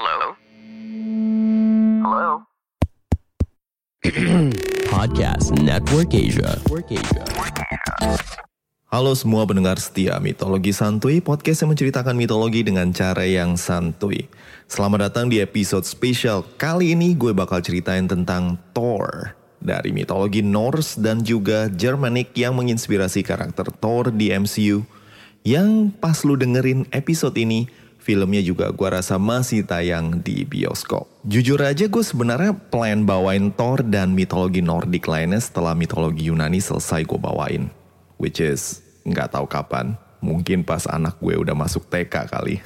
Hello? Hello? Podcast Network Asia. Halo semua pendengar setia Mitologi Santuy, podcast yang menceritakan mitologi dengan cara yang santuy. Selamat datang di episode spesial. Kali ini gue bakal ceritain tentang Thor. Dari mitologi Norse dan juga Germanic yang menginspirasi karakter Thor di MCU. Yang pas lu dengerin episode ini, filmnya juga gue rasa masih tayang di bioskop. Jujur aja gue sebenarnya plan bawain Thor dan mitologi Nordic lainnya setelah mitologi Yunani selesai gue bawain which is nggak tahu kapan. Mungkin pas anak gue udah masuk TK kali.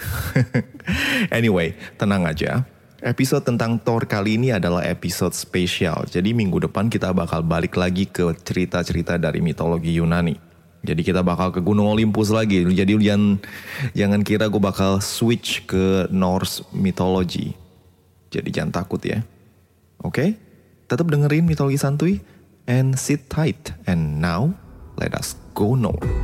anyway, tenang aja. Episode tentang Thor kali ini adalah episode spesial. Jadi minggu depan kita bakal balik lagi ke cerita-cerita dari mitologi Yunani. Jadi kita bakal ke Gunung Olympus lagi. Jadi jangan jangan kira gue bakal switch ke Norse mythology. Jadi jangan takut ya. Oke? Tetap dengerin mitologi santuy and sit tight. And now, let us go north.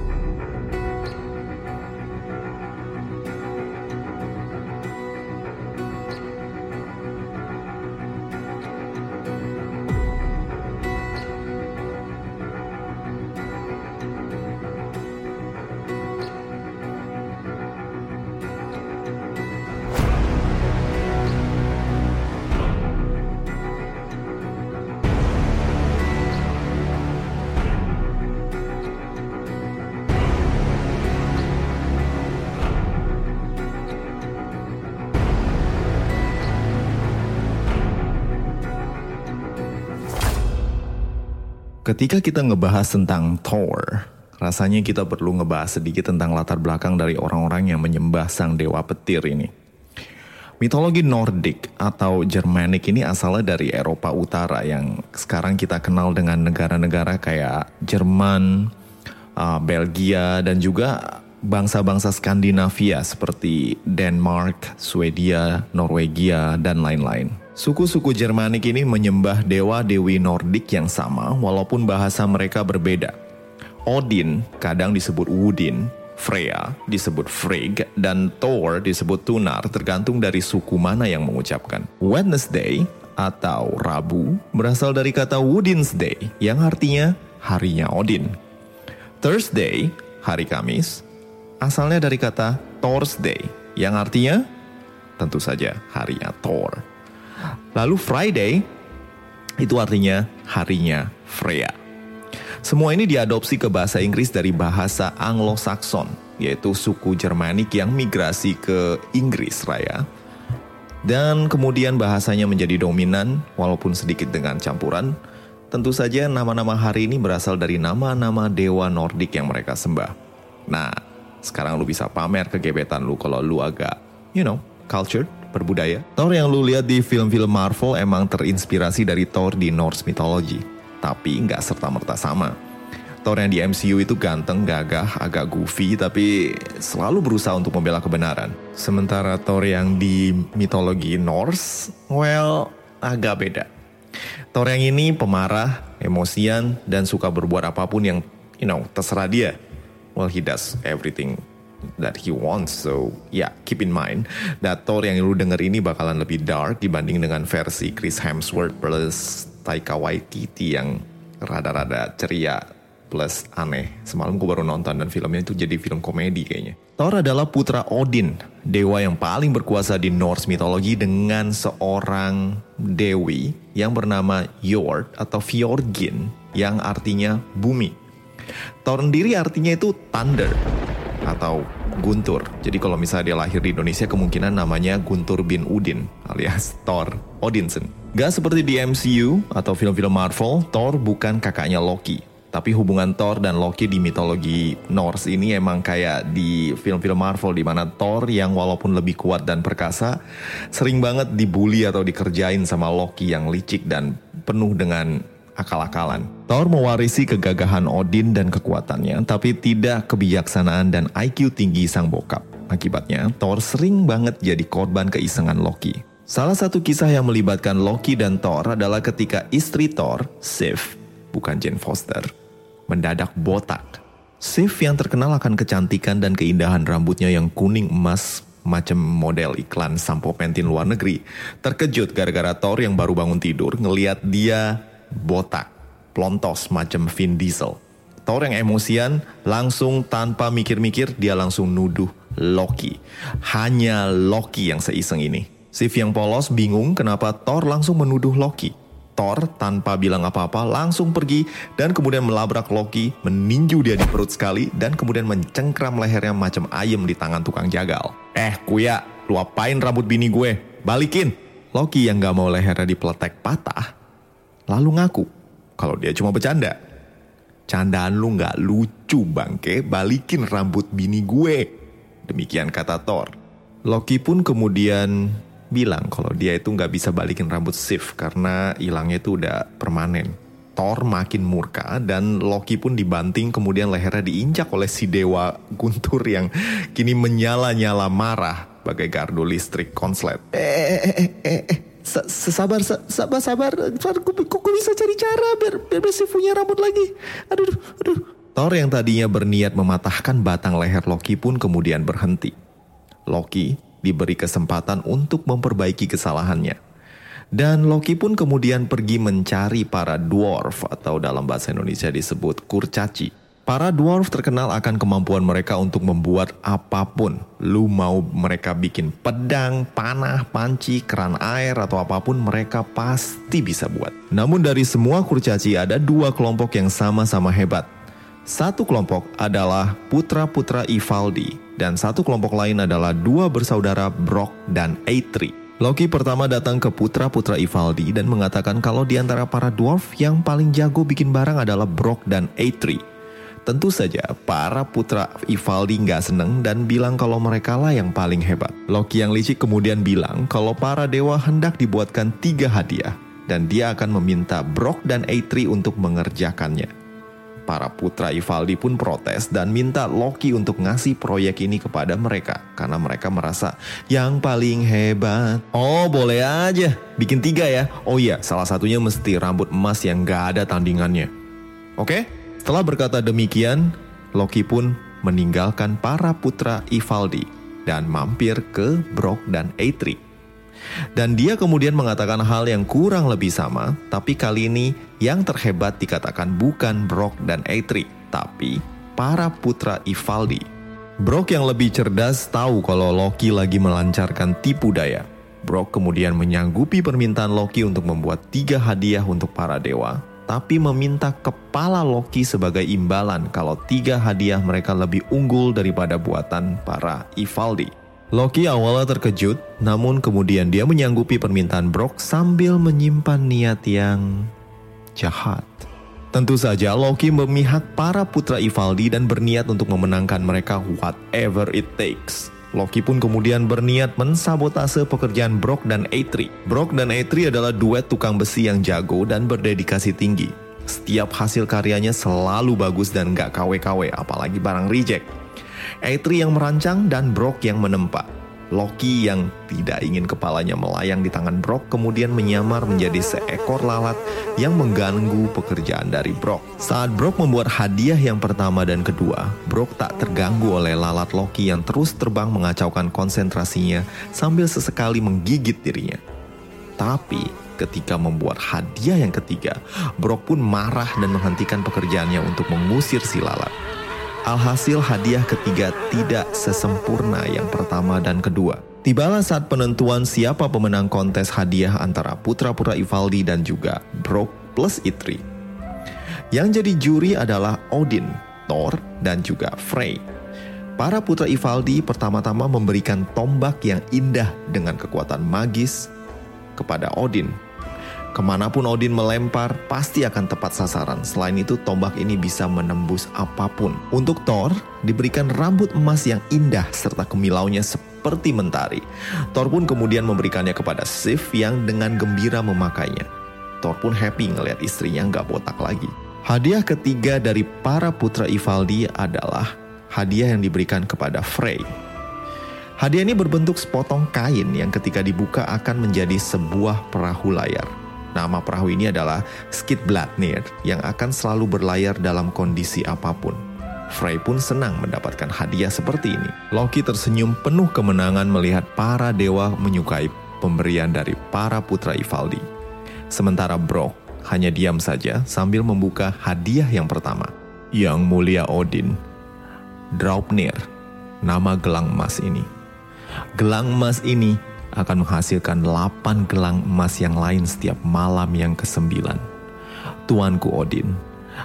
Ketika kita ngebahas tentang Thor, rasanya kita perlu ngebahas sedikit tentang latar belakang dari orang-orang yang menyembah sang dewa petir ini. Mitologi Nordik atau Germanic ini asalnya dari Eropa Utara yang sekarang kita kenal dengan negara-negara kayak Jerman, uh, Belgia, dan juga bangsa-bangsa Skandinavia seperti Denmark, Swedia, Norwegia, dan lain-lain. Suku-suku Jermanik ini menyembah dewa-dewi Nordik yang sama walaupun bahasa mereka berbeda. Odin kadang disebut Woodin, Freya disebut Frigg, dan Thor disebut Tunar tergantung dari suku mana yang mengucapkan. Wednesday atau Rabu berasal dari kata Woodin's Day yang artinya harinya Odin. Thursday, hari Kamis, asalnya dari kata Thursday yang artinya tentu saja harinya Thor. Lalu Friday itu artinya harinya Freya. Semua ini diadopsi ke bahasa Inggris dari bahasa Anglo-Saxon, yaitu suku Jermanik yang migrasi ke Inggris Raya. Dan kemudian bahasanya menjadi dominan walaupun sedikit dengan campuran. Tentu saja nama-nama hari ini berasal dari nama-nama dewa Nordik yang mereka sembah. Nah, sekarang lu bisa pamer kegebetan lu kalau lu agak, you know, cultured, berbudaya. Thor yang lu lihat di film-film Marvel emang terinspirasi dari Thor di Norse mythology. Tapi nggak serta-merta sama. Thor yang di MCU itu ganteng, gagah, agak goofy, tapi selalu berusaha untuk membela kebenaran. Sementara Thor yang di mitologi Norse, well, agak beda. Thor yang ini pemarah, emosian, dan suka berbuat apa pun yang, you know, terserah dia. Well, he does everything that he wants. So, yeah, keep in mind that Thor yang lu denger ini bakalan lebih dark dibanding dengan versi Chris Hemsworth plus Taika Waititi yang rada-rada ceria plus aneh. Semalam gue baru nonton dan filmnya itu jadi film komedi kayaknya. Thor adalah putra Odin, dewa yang paling berkuasa di Norse mythology dengan seorang dewi yang bernama Jord atau Fjordgyn yang artinya bumi. Thor sendiri artinya itu thunder atau Guntur. Jadi kalau misalnya dia lahir di Indonesia kemungkinan namanya Guntur bin Udin alias Thor Odinson. Gak seperti di MCU atau film-film Marvel, Thor bukan kakaknya Loki. Tapi hubungan Thor dan Loki di mitologi Norse ini emang kayak di film-film Marvel di mana Thor yang walaupun lebih kuat dan perkasa sering banget dibully atau dikerjain sama Loki yang licik dan penuh dengan akal-akalan. Thor mewarisi kegagahan Odin dan kekuatannya, tapi tidak kebijaksanaan dan IQ tinggi sang bokap. Akibatnya, Thor sering banget jadi korban keisengan Loki. Salah satu kisah yang melibatkan Loki dan Thor adalah ketika istri Thor, Sif, bukan Jane Foster, mendadak botak. Sif yang terkenal akan kecantikan dan keindahan rambutnya yang kuning emas macam model iklan sampo pentin luar negeri, terkejut gara-gara Thor yang baru bangun tidur ngeliat dia botak, plontos macam Vin Diesel. Thor yang emosian langsung tanpa mikir-mikir dia langsung nuduh Loki. Hanya Loki yang seiseng ini. Sif yang polos bingung kenapa Thor langsung menuduh Loki. Thor tanpa bilang apa-apa langsung pergi dan kemudian melabrak Loki, meninju dia di perut sekali dan kemudian mencengkram lehernya macam ayam di tangan tukang jagal. Eh kuya, lu apain rambut bini gue? Balikin! Loki yang gak mau lehernya dipeletek patah, lalu ngaku kalau dia cuma bercanda. Candaan lu gak lucu bangke, balikin rambut bini gue. Demikian kata Thor. Loki pun kemudian bilang kalau dia itu nggak bisa balikin rambut Sif karena hilangnya itu udah permanen. Thor makin murka dan Loki pun dibanting kemudian lehernya diinjak oleh si dewa guntur yang kini menyala-nyala marah bagai gardu listrik konslet. Eh, eh, eh, eh, eh. Sabar, sabar, sabar. Kok bisa cari cara biar biar punya rambut lagi. Aduh, aduh. Thor yang tadinya berniat mematahkan batang leher Loki pun kemudian berhenti. Loki diberi kesempatan untuk memperbaiki kesalahannya. Dan Loki pun kemudian pergi mencari para dwarf atau dalam bahasa Indonesia disebut kurcaci. Para dwarf terkenal akan kemampuan mereka untuk membuat apa pun. Lu mau mereka bikin pedang, panah, panci, keran air, atau apa pun mereka pasti bisa buat. Namun dari semua kurcaci ada dua kelompok yang sama-sama hebat. Satu kelompok adalah putra-putra Ivaldi dan satu kelompok lain adalah dua bersaudara Brock dan Eitri. Loki pertama datang ke putra-putra Ivaldi dan mengatakan kalau di antara para dwarf yang paling jago bikin barang adalah Brock dan Eitri. Tentu saja para putra Ivaldi nggak seneng dan bilang kalau mereka lah yang paling hebat. Loki yang licik kemudian bilang kalau para dewa hendak dibuatkan tiga hadiah dan dia akan meminta Brock dan Eitri untuk mengerjakannya. Para putra Ivaldi pun protes dan minta Loki untuk ngasih proyek ini kepada mereka karena mereka merasa yang paling hebat. Oh boleh aja, bikin tiga ya. Oh iya, salah satunya mesti rambut emas yang gak ada tandingannya. Oke, setelah berkata demikian, Loki pun meninggalkan para putra Ivaldi dan mampir ke Brock dan Eitri. Dan dia kemudian mengatakan hal yang kurang lebih sama, tapi kali ini yang terhebat dikatakan bukan Brock dan Eitri, tapi para putra Ivaldi. Brock yang lebih cerdas tahu kalau Loki lagi melancarkan tipu daya. Brock kemudian menyanggupi permintaan Loki untuk membuat tiga hadiah untuk para dewa, tapi meminta kepala Loki sebagai imbalan kalau tiga hadiah mereka lebih unggul daripada buatan para Ivaldi. Loki awalnya terkejut, namun kemudian dia menyanggupi permintaan Brock sambil menyimpan niat yang jahat. Tentu saja Loki memihak para putra Ivaldi dan berniat untuk memenangkan mereka whatever it takes. Loki pun kemudian berniat mensabotase pekerjaan Brock dan Eitri. Brock dan Eitri adalah duet tukang besi yang jago dan berdedikasi tinggi. Setiap hasil karyanya selalu bagus dan gak KW-KW, apalagi barang reject. Eitri yang merancang dan Brock yang menempa. Loki yang tidak ingin kepalanya melayang di tangan Brock kemudian menyamar menjadi seekor lalat yang mengganggu pekerjaan dari Brock. Saat Brock membuat hadiah yang pertama dan kedua, Brock tak terganggu oleh lalat Loki yang terus terbang mengacaukan konsentrasinya sambil sesekali menggigit dirinya. Tapi ketika membuat hadiah yang ketiga, Brock pun marah dan menghentikan pekerjaannya untuk mengusir si lalat. Alhasil hadiah ketiga tidak sesempurna yang pertama dan kedua. Tibalah saat penentuan siapa pemenang kontes hadiah antara putra-putra Ivaldi dan juga Brock plus Itri. Yang jadi juri adalah Odin, Thor, dan juga Frey. Para putra Ivaldi pertama-tama memberikan tombak yang indah dengan kekuatan magis kepada Odin Ke mana pun Odin melempar, pasti akan tepat sasaran. Selain itu, tombak ini bisa menembus apa pun. Untuk Thor, diberikan rambut emas yang indah serta kemilaunya seperti mentari. Thor pun kemudian memberikannya kepada Sif yang dengan gembira memakainya. Thor pun happy ngelihat istrinya nggak botak lagi. Hadiah ketiga dari para putra Ivaldi adalah hadiah yang diberikan kepada Frey. Hadiah ini berbentuk sepotong kain yang ketika dibuka akan menjadi sebuah perahu layar. Nama perahu ini adalah Skidbladnir yang akan selalu berlayar dalam kondisi apa pun. Frey pun senang mendapatkan hadiah seperti ini. Loki tersenyum penuh kemenangan melihat para dewa menyukai pemberian dari para putra Ivaldi. Sementara Brok hanya diam saja sambil membuka hadiah yang pertama. Yang mulia Odin, Draupnir, nama gelang emas ini. Gelang emas ini akan menghasilkan 8 gelang emas yang lain setiap malam yang kesembilan. Tuanku Odin,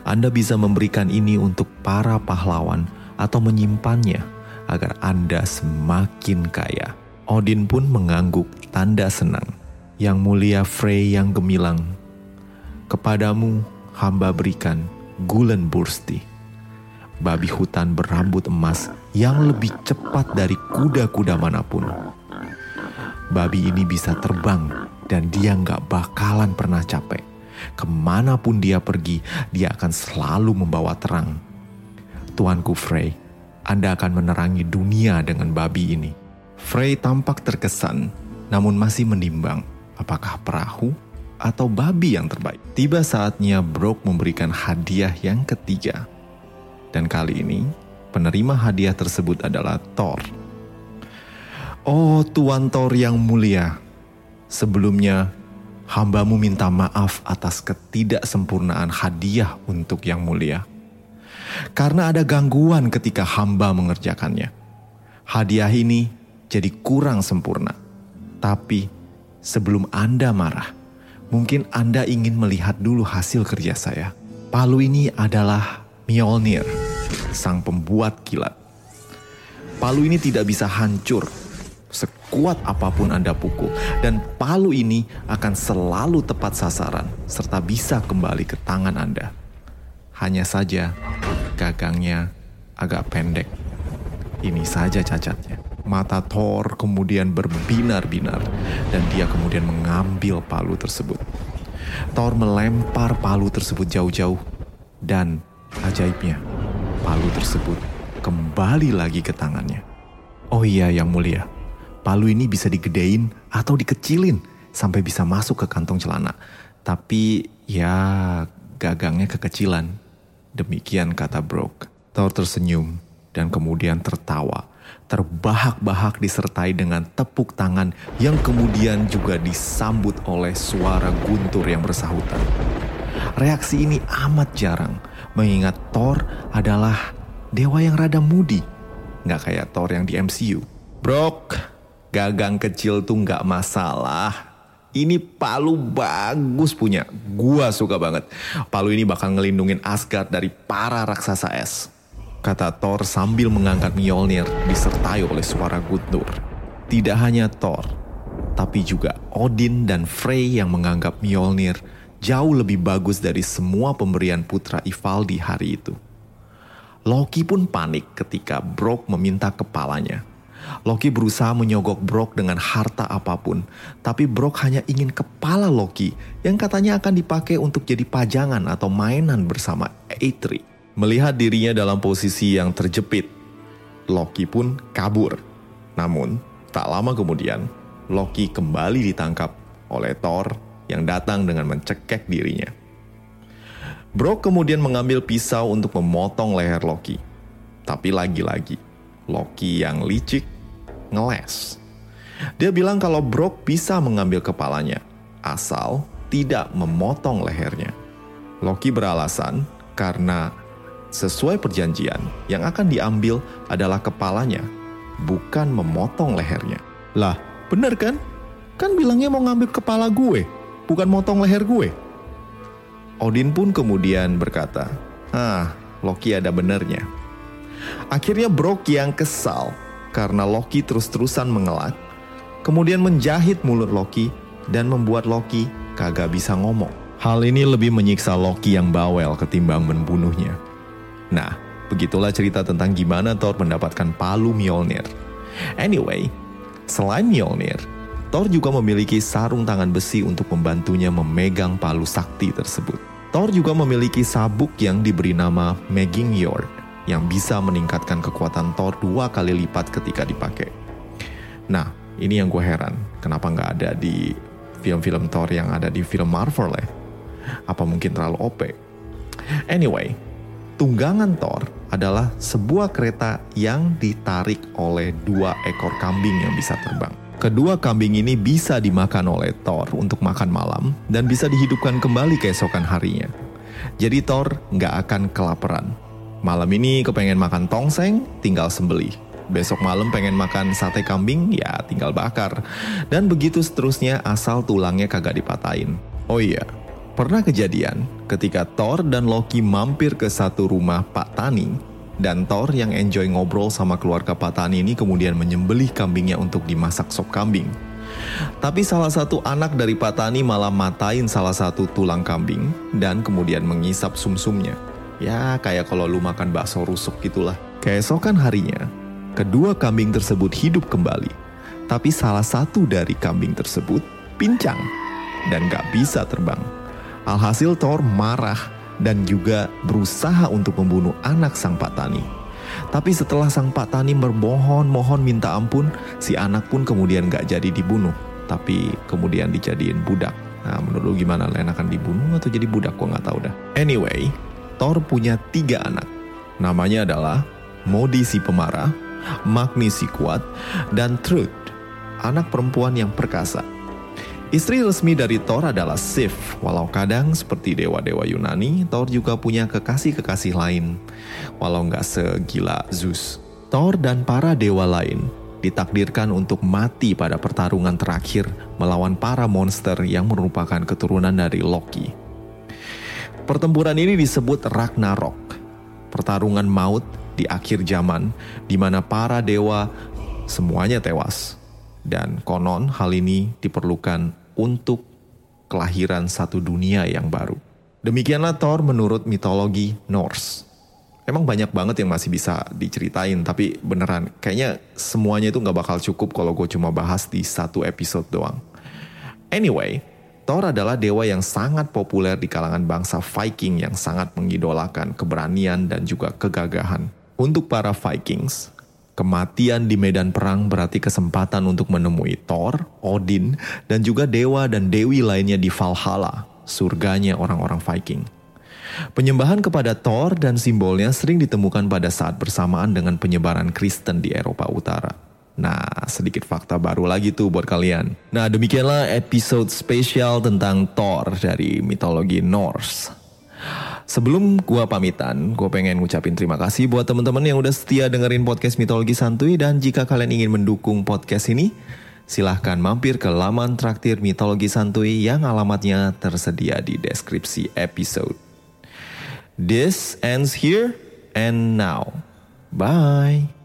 Anda bisa memberikan ini untuk para pahlawan atau menyimpannya agar Anda semakin kaya. Odin pun mengangguk tanda senang. Yang mulia Frey yang gemilang, kepadamu hamba berikan Gulen Bursti. Babi hutan berambut emas yang lebih cepat dari kuda-kuda mana pun babi ini bisa terbang dan dia nggak bakalan pernah capek. Ke mana pun dia pergi, dia akan selalu membawa terang. Tuanku Frey, Anda akan menerangi dunia dengan babi ini. Frey tampak terkesan, namun masih menimbang apakah perahu atau babi yang terbaik. Tiba saatnya Brok memberikan hadiah yang ketiga. Dan kali ini, penerima hadiah tersebut adalah Thor. Oh Tuan Thor yang mulia, sebelumnya hambamu minta maaf atas ketidaksempurnaan hadiah untuk yang mulia. Karena ada gangguan ketika hamba mengerjakannya. Hadiah ini jadi kurang sempurna. Tapi sebelum Anda marah, mungkin Anda ingin melihat dulu hasil kerja saya. Palu ini adalah Mjolnir, sang pembuat kilat. Palu ini tidak bisa hancur sekuat apa pun Anda pukul, dan palu ini akan selalu tepat sasaran serta bisa kembali ke tangan Anda. Hanya saja gagangnya agak pendek. Ini saja cacatnya. Mata Thor kemudian berbinar-binar dan dia kemudian mengambil palu tersebut. Thor melempar palu tersebut jauh-jauh dan ajaibnya palu tersebut kembali lagi ke tangannya. Oh iya yang mulia, palu ini bisa digedein atau dikecilin sampai bisa masuk ke kantong celana. Tapi ya gagangnya kekecilan. Demikian kata Brooke. Thor tersenyum dan kemudian tertawa. Terbahak-bahak disertai dengan tepuk tangan yang kemudian juga disambut oleh suara guntur yang bersahutan. Reaksi ini amat jarang, mengingat Thor adalah dewa yang rada mudi. Nggak kayak Thor yang di MCU. Brok, gagang kecil tuh nggak masalah. Ini palu bagus punya. Gua suka banget. Palu ini bakal ngelindungin Asgard dari para raksasa es. Kata Thor sambil mengangkat Mjolnir disertai oleh suara Guntur. Tidak hanya Thor, tapi juga Odin dan Frey yang menganggap Mjolnir jauh lebih bagus dari semua pemberian putra Ivaldi hari itu. Loki pun panik ketika Brok meminta kepalanya. Loki berusaha menyogok Brock dengan harta apa pun, tapi Brock hanya ingin kepala Loki yang katanya akan dipakai untuk jadi pajangan atau mainan bersama Eitri. Melihat dirinya dalam posisi yang terjepit, Loki pun kabur. Namun, tak lama kemudian, Loki kembali ditangkap oleh Thor yang datang dengan mencekek dirinya. Brock kemudian mengambil pisau untuk memotong leher Loki. Tapi lagi-lagi, Loki yang licik ngeles. Dia bilang kalau Brock bisa mengambil kepalanya, asal tidak memotong lehernya. Loki beralasan karena sesuai perjanjian yang akan diambil adalah kepalanya, bukan memotong lehernya. Lah, bener kan? Kan bilangnya mau ngambil kepala gue, bukan motong leher gue. Odin pun kemudian berkata, Ah, Loki ada benernya. Akhirnya Brock yang kesal karena Loki terus-terusan mengelak, kemudian menjahit mulut Loki dan membuat Loki kagak bisa ngomong. Hal ini lebih menyiksa Loki yang bawel ketimbang membunuhnya. Nah, begitulah cerita tentang gimana Thor mendapatkan palu Mjolnir. Anyway, selain Mjolnir, Thor juga memiliki sarung tangan besi untuk membantunya memegang palu sakti tersebut. Thor juga memiliki sabuk yang diberi nama Meging Yord yang bisa meningkatkan kekuatan Thor dua kali lipat ketika dipakai. Nah, ini yang gue heran, kenapa nggak ada di film-film Thor yang ada di film Marvel ya? Apa mungkin terlalu OP? Anyway, Tunggangan Thor adalah sebuah kereta yang ditarik oleh dua ekor kambing yang bisa terbang. Kedua kambing ini bisa dimakan oleh Thor untuk makan malam dan bisa dihidupkan kembali keesokan harinya. Jadi Thor nggak akan kelaparan. Malam ini kepengen makan tongseng, tinggal sembelih. Besok malam pengen makan sate kambing, ya tinggal bakar. Dan begitu seterusnya asal tulangnya kagak dipatahin. Oh iya, Pernah kejadian ketika Thor dan Loki mampir ke satu rumah Pak Tani dan Thor yang enjoy ngobrol sama keluarga Pak Tani ini kemudian menyembelih kambingnya untuk dimasak sop kambing. Tapi salah satu anak dari Pak Tani malah matain salah satu tulang kambing dan kemudian mengisap sumsumnya. Ya kayak kalau lu makan bakso rusuk gitulah. Keesokan harinya, kedua kambing tersebut hidup kembali. Tapi salah satu dari kambing tersebut pincang dan gak bisa terbang. Alhasil Thor marah dan juga berusaha untuk membunuh anak sang patani. Tapi setelah sang patani bermohon-mohon minta ampun, si anak pun kemudian gak jadi dibunuh, tapi kemudian dijadiin budak. Nah, menurut lu gimana? Len akan dibunuh atau jadi budak? Gue gak tahu dah. Anyway, Thor punya tiga anak. Namanya adalah Modi si pemarah, Magni si kuat, dan Truth, anak perempuan yang perkasa. Istri resmi dari Thor adalah Sif, walau kadang seperti dewa-dewa Yunani, Thor juga punya kekasih-kekasih lain, walau nggak segila Zeus. Thor dan para dewa lain ditakdirkan untuk mati pada pertarungan terakhir melawan para monster yang merupakan keturunan dari Loki. Pertempuran ini disebut Ragnarok, pertarungan maut di akhir zaman, di mana para dewa semuanya tewas. Dan konon hal ini diperlukan untuk kelahiran satu dunia yang baru. Demikianlah Thor menurut mitologi Norse. Emang banyak banget yang masih bisa diceritain, tapi beneran kayaknya semuanya itu nggak bakal cukup kalau gue cuma bahas di satu episode doang. Anyway, Thor adalah dewa yang sangat populer di kalangan bangsa Viking yang sangat mengidolakan keberanian dan juga kegagahan. Untuk para Vikings, Kematian di medan perang berarti kesempatan untuk menemui Thor, Odin, dan juga dewa dan dewi lainnya di Valhalla, surganya orang-orang Viking. Penyembahan kepada Thor dan simbolnya sering ditemukan pada saat bersamaan dengan penyebaran Kristen di Eropa Utara. Nah, sedikit fakta baru lagi tuh buat kalian. Nah, demikianlah episode spesial tentang Thor dari mitologi Norse. Sebelum gua pamitan, gue pengen ngucapin terima kasih buat teman-teman yang udah setia dengerin podcast Mitologi Santuy dan jika kalian ingin mendukung podcast ini, silahkan mampir ke laman traktir Mitologi Santuy yang alamatnya tersedia di deskripsi episode. This ends here and now. Bye.